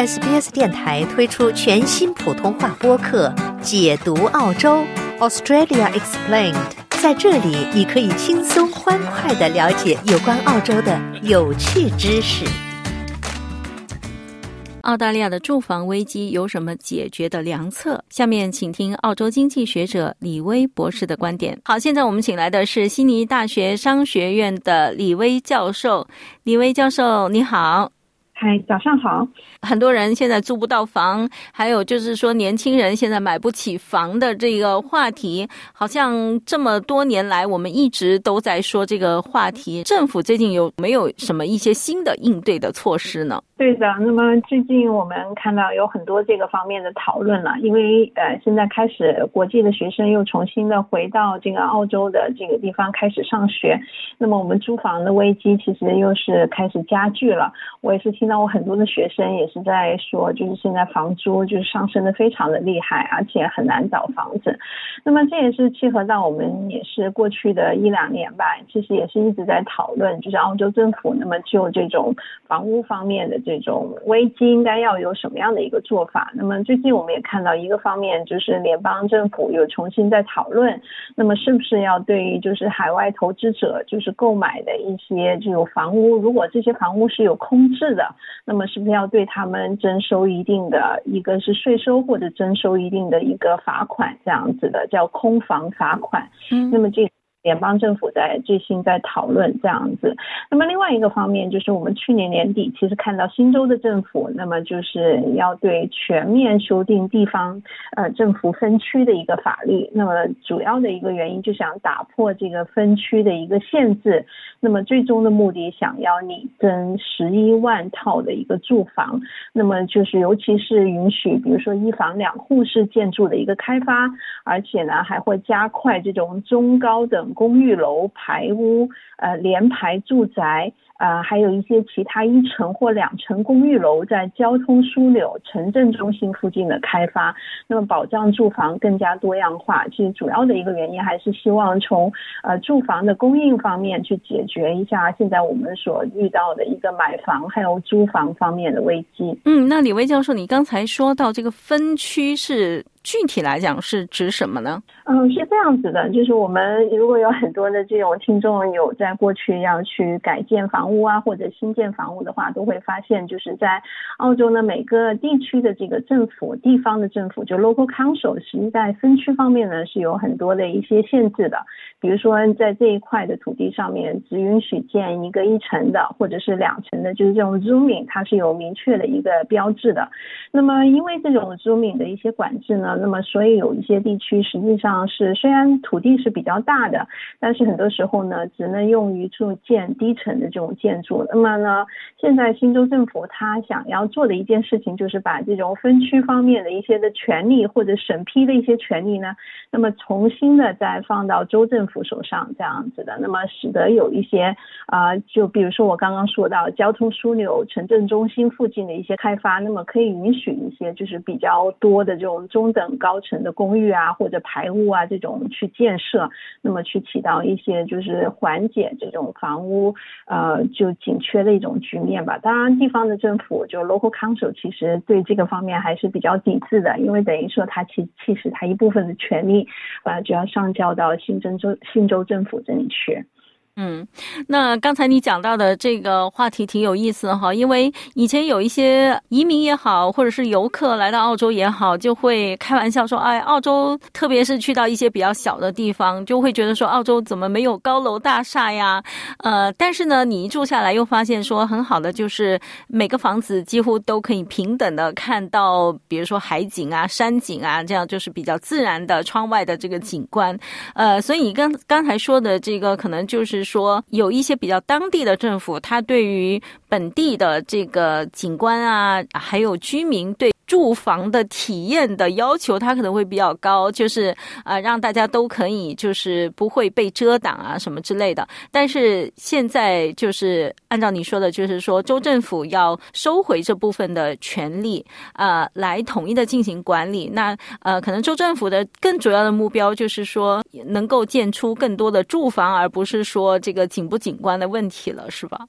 SBS 电台推出全新普通话播客《解读澳洲 Australia Explained》。在这里，你可以轻松欢快的了解有关澳洲的有趣知识。澳大利亚的住房危机有什么解决的良策？下面请听澳洲经济学者李威博士的观点。好，现在我们请来的是悉尼大学商学院的李威教授。李威教授，你好。嗨，早上好。很多人现在租不到房，还有就是说年轻人现在买不起房的这个话题，好像这么多年来我们一直都在说这个话题。政府最近有没有什么一些新的应对的措施呢？对的，那么最近我们看到有很多这个方面的讨论了，因为呃现在开始国际的学生又重新的回到这个澳洲的这个地方开始上学，那么我们租房的危机其实又是开始加剧了。我也是听到我很多的学生也是在说，就是现在房租就是上升的非常的厉害，而且很难找房子。那么这也是契合到我们也是过去的一两年吧，其实也是一直在讨论，就是澳洲政府那么就这种房屋方面的。这种危机应该要有什么样的一个做法？那么最近我们也看到一个方面，就是联邦政府有重新在讨论，那么是不是要对于就是海外投资者就是购买的一些这种房屋，如果这些房屋是有空置的，那么是不是要对他们征收一定的一个是税收或者征收一定的一个罚款这样子的，叫空房罚款？嗯，那么这。联邦政府在最新在讨论这样子，那么另外一个方面就是我们去年年底其实看到新州的政府，那么就是要对全面修订地方呃政府分区的一个法律，那么主要的一个原因就想打破这个分区的一个限制，那么最终的目的想要拟增十一万套的一个住房，那么就是尤其是允许比如说一房两户式建筑的一个开发，而且呢还会加快这种中高等。公寓楼、排屋、呃联排住宅，呃还有一些其他一层或两层公寓楼在交通枢纽、城镇中心附近的开发，那么保障住房更加多样化。其实主要的一个原因还是希望从呃住房的供应方面去解决一下现在我们所遇到的一个买房还有租房方面的危机。嗯，那李威教授，你刚才说到这个分区是。具体来讲是指什么呢？嗯，是这样子的，就是我们如果有很多的这种听众有在过去要去改建房屋啊，或者新建房屋的话，都会发现，就是在澳洲呢，每个地区的这个政府、地方的政府，就 local council，实际在分区方面呢是有很多的一些限制的。比如说，在这一块的土地上面，只允许建一个一层的，或者是两层的，就是这种 zooming，它是有明确的一个标志的。那么，因为这种 zooming 的一些管制呢。那么，所以有一些地区实际上是虽然土地是比较大的，但是很多时候呢，只能用于住建低层的这种建筑。那么呢，现在新州政府他想要做的一件事情，就是把这种分区方面的一些的权利或者审批的一些权利呢，那么重新的再放到州政府手上，这样子的。那么使得有一些啊，就比如说我刚刚说到交通枢纽、城镇中心附近的一些开发，那么可以允许一些就是比较多的这种中等。等高层的公寓啊，或者排污啊，这种去建设，那么去起到一些就是缓解这种房屋呃就紧缺的一种局面吧。当然，地方的政府就 local council 其实对这个方面还是比较抵制的，因为等于说它其其实它一部分的权利啊就要上交到新州州新州政府这里去。嗯，那刚才你讲到的这个话题挺有意思哈，因为以前有一些移民也好，或者是游客来到澳洲也好，就会开玩笑说，哎，澳洲特别是去到一些比较小的地方，就会觉得说，澳洲怎么没有高楼大厦呀？呃，但是呢，你一住下来又发现说，很好的就是每个房子几乎都可以平等的看到，比如说海景啊、山景啊，这样就是比较自然的窗外的这个景观。呃，所以你刚刚才说的这个，可能就是。说有一些比较当地的政府，他对于本地的这个景观啊，还有居民对。住房的体验的要求，它可能会比较高，就是啊，让大家都可以就是不会被遮挡啊什么之类的。但是现在就是按照你说的，就是说州政府要收回这部分的权利啊，来统一的进行管理。那呃，可能州政府的更主要的目标就是说，能够建出更多的住房，而不是说这个景不景观的问题了，是吧？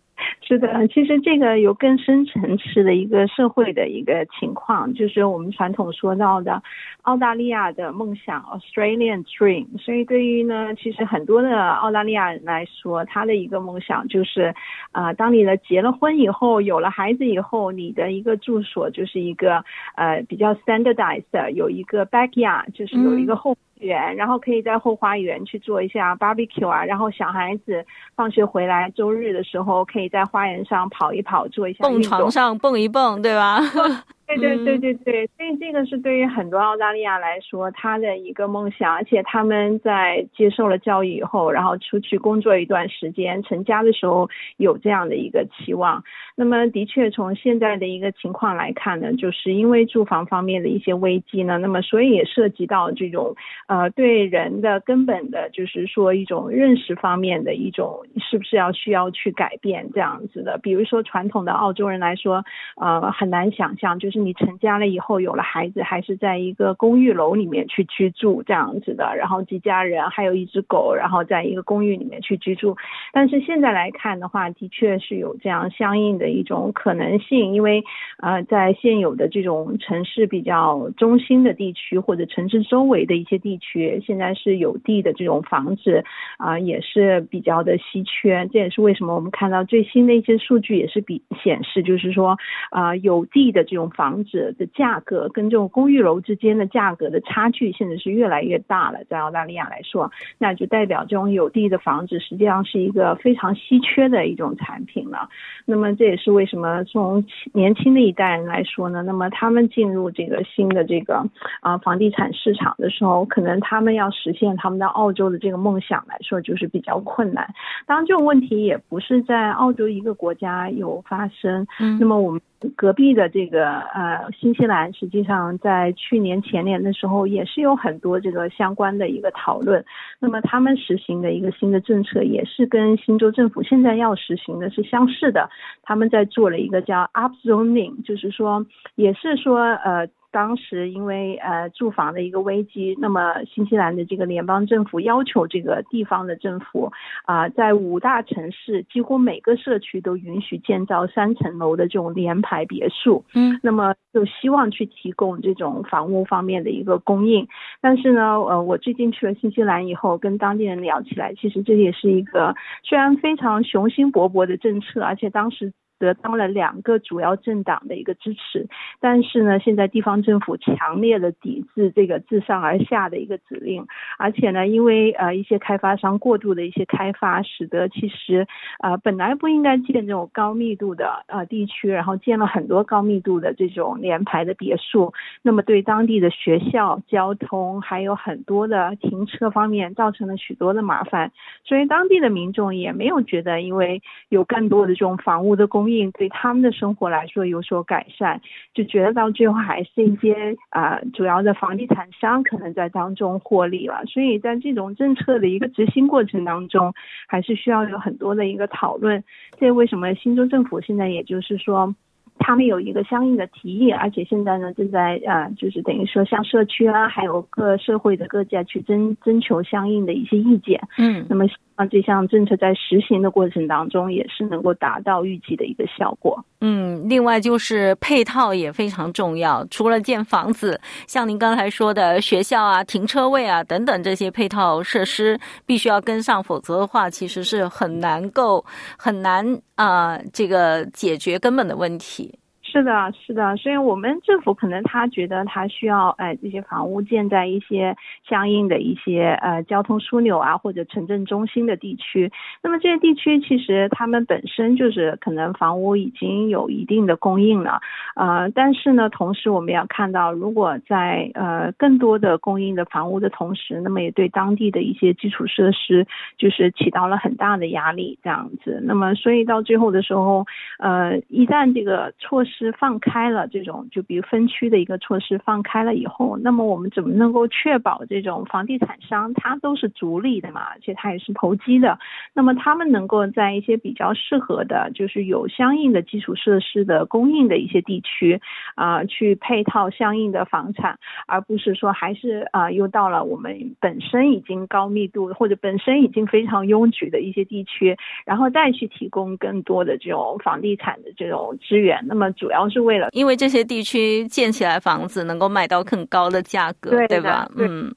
是的，其实这个有更深层次的一个社会的一个情况，就是我们传统说到的澳大利亚的梦想 （Australian Dream）。所以对于呢，其实很多的澳大利亚人来说，他的一个梦想就是，啊，当你的结了婚以后，有了孩子以后，你的一个住所就是一个呃比较 standardized，有一个 backyard，就是有一个后。园，然后可以在后花园去做一下 barbecue 啊，然后小孩子放学回来，周日的时候可以在花园上跑一跑，做一下蹦床上蹦一蹦，对吧？对对对对对，所以这个是对于很多澳大利亚来说，他的一个梦想，而且他们在接受了教育以后，然后出去工作一段时间，成家的时候有这样的一个期望。那么，的确从现在的一个情况来看呢，就是因为住房方面的一些危机呢，那么所以也涉及到这种呃对人的根本的，就是说一种认识方面的一种是不是要需要去改变这样子的。比如说传统的澳洲人来说，呃很难想象就是。你成家了以后有了孩子，还是在一个公寓楼里面去居住这样子的，然后几家人还有一只狗，然后在一个公寓里面去居住。但是现在来看的话，的确是有这样相应的一种可能性，因为呃，在现有的这种城市比较中心的地区或者城市周围的一些地区，现在是有地的这种房子啊，也是比较的稀缺。这也是为什么我们看到最新的一些数据也是比显示，就是说啊，有地的这种房。房子的价格跟这种公寓楼之间的价格的差距，现在是越来越大了。在澳大利亚来说，那就代表这种有地的房子实际上是一个非常稀缺的一种产品了。那么这也是为什么从年轻的一代人来说呢？那么他们进入这个新的这个啊房地产市场的时候，可能他们要实现他们的澳洲的这个梦想来说，就是比较困难。当然，这种问题也不是在澳洲一个国家有发生。嗯，那么我们。隔壁的这个呃新西兰，实际上在去年前年的时候，也是有很多这个相关的一个讨论。那么他们实行的一个新的政策，也是跟新州政府现在要实行的是相似的。他们在做了一个叫 up zoning，就是说，也是说呃。当时因为呃住房的一个危机，那么新西兰的这个联邦政府要求这个地方的政府啊，在五大城市几乎每个社区都允许建造三层楼的这种联排别墅。嗯，那么就希望去提供这种房屋方面的一个供应。但是呢，呃，我最近去了新西兰以后，跟当地人聊起来，其实这也是一个虽然非常雄心勃勃的政策，而且当时。得到了两个主要政党的一个支持，但是呢，现在地方政府强烈的抵制这个自上而下的一个指令，而且呢，因为呃一些开发商过度的一些开发，使得其实呃本来不应该建这种高密度的呃地区，然后建了很多高密度的这种联排的别墅，那么对当地的学校、交通还有很多的停车方面造成了许多的麻烦，所以当地的民众也没有觉得，因为有更多的这种房屋的供应。对他们的生活来说有所改善，就觉得到最后还是一些啊主要的房地产商可能在当中获利了。所以在这种政策的一个执行过程当中，还是需要有很多的一个讨论。这为什么新州政府现在也就是说，他们有一个相应的提议，而且现在呢正在啊就是等于说向社区啊还有各社会的各界去征征求相应的一些意见。嗯，那么。这项政策在实行的过程当中，也是能够达到预计的一个效果。嗯，另外就是配套也非常重要。除了建房子，像您刚才说的学校啊、停车位啊等等这些配套设施，必须要跟上，否则的话，其实是很难够很难啊，这个解决根本的问题。是的，是的，所以我们政府可能他觉得他需要，哎，这些房屋建在一些相应的一些呃交通枢纽啊，或者城镇中心的地区。那么这些地区其实他们本身就是可能房屋已经有一定的供应了，呃，但是呢，同时我们要看到，如果在呃更多的供应的房屋的同时，那么也对当地的一些基础设施就是起到了很大的压力，这样子。那么所以到最后的时候，呃，一旦这个措施施放开了，这种就比如分区的一个措施放开了以后，那么我们怎么能够确保这种房地产商他都是逐利的嘛，而且他也是投机的，那么他们能够在一些比较适合的，就是有相应的基础设施的供应的一些地区啊，去配套相应的房产，而不是说还是啊又到了我们本身已经高密度或者本身已经非常拥挤的一些地区，然后再去提供更多的这种房地产的这种资源。那么主要是为了，因为这些地区建起来房子能够卖到更高的价格，对吧？嗯。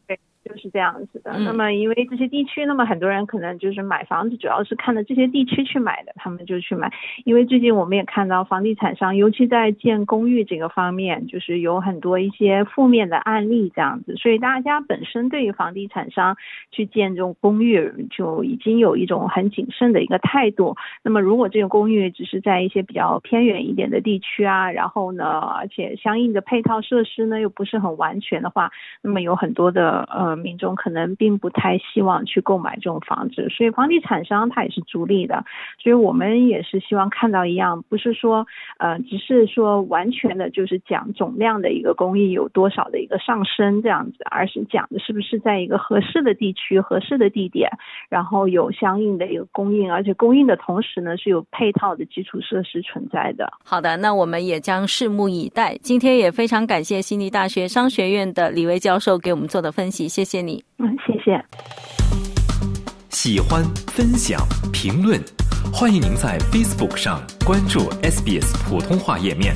就是这样子的。那么，因为这些地区，那么很多人可能就是买房子，主要是看着这些地区去买的，他们就去买。因为最近我们也看到房地产商，尤其在建公寓这个方面，就是有很多一些负面的案例这样子，所以大家本身对于房地产商去建这种公寓，就已经有一种很谨慎的一个态度。那么，如果这个公寓只是在一些比较偏远一点的地区啊，然后呢，而且相应的配套设施呢又不是很完全的话，那么有很多的呃。民众可能并不太希望去购买这种房子，所以房地产商他也是逐利的，所以我们也是希望看到一样，不是说呃，只是说完全的就是讲总量的一个供应有多少的一个上升这样子，而是讲的是不是在一个合适的地区、合适的地点，然后有相应的一个供应，而且供应的同时呢是有配套的基础设施存在的。好的，那我们也将拭目以待。今天也非常感谢悉尼大学商学院的李威教授给我们做的分析，谢。谢谢你，嗯，谢谢。喜欢、分享、评论，欢迎您在 Facebook 上关注 SBS 普通话页面。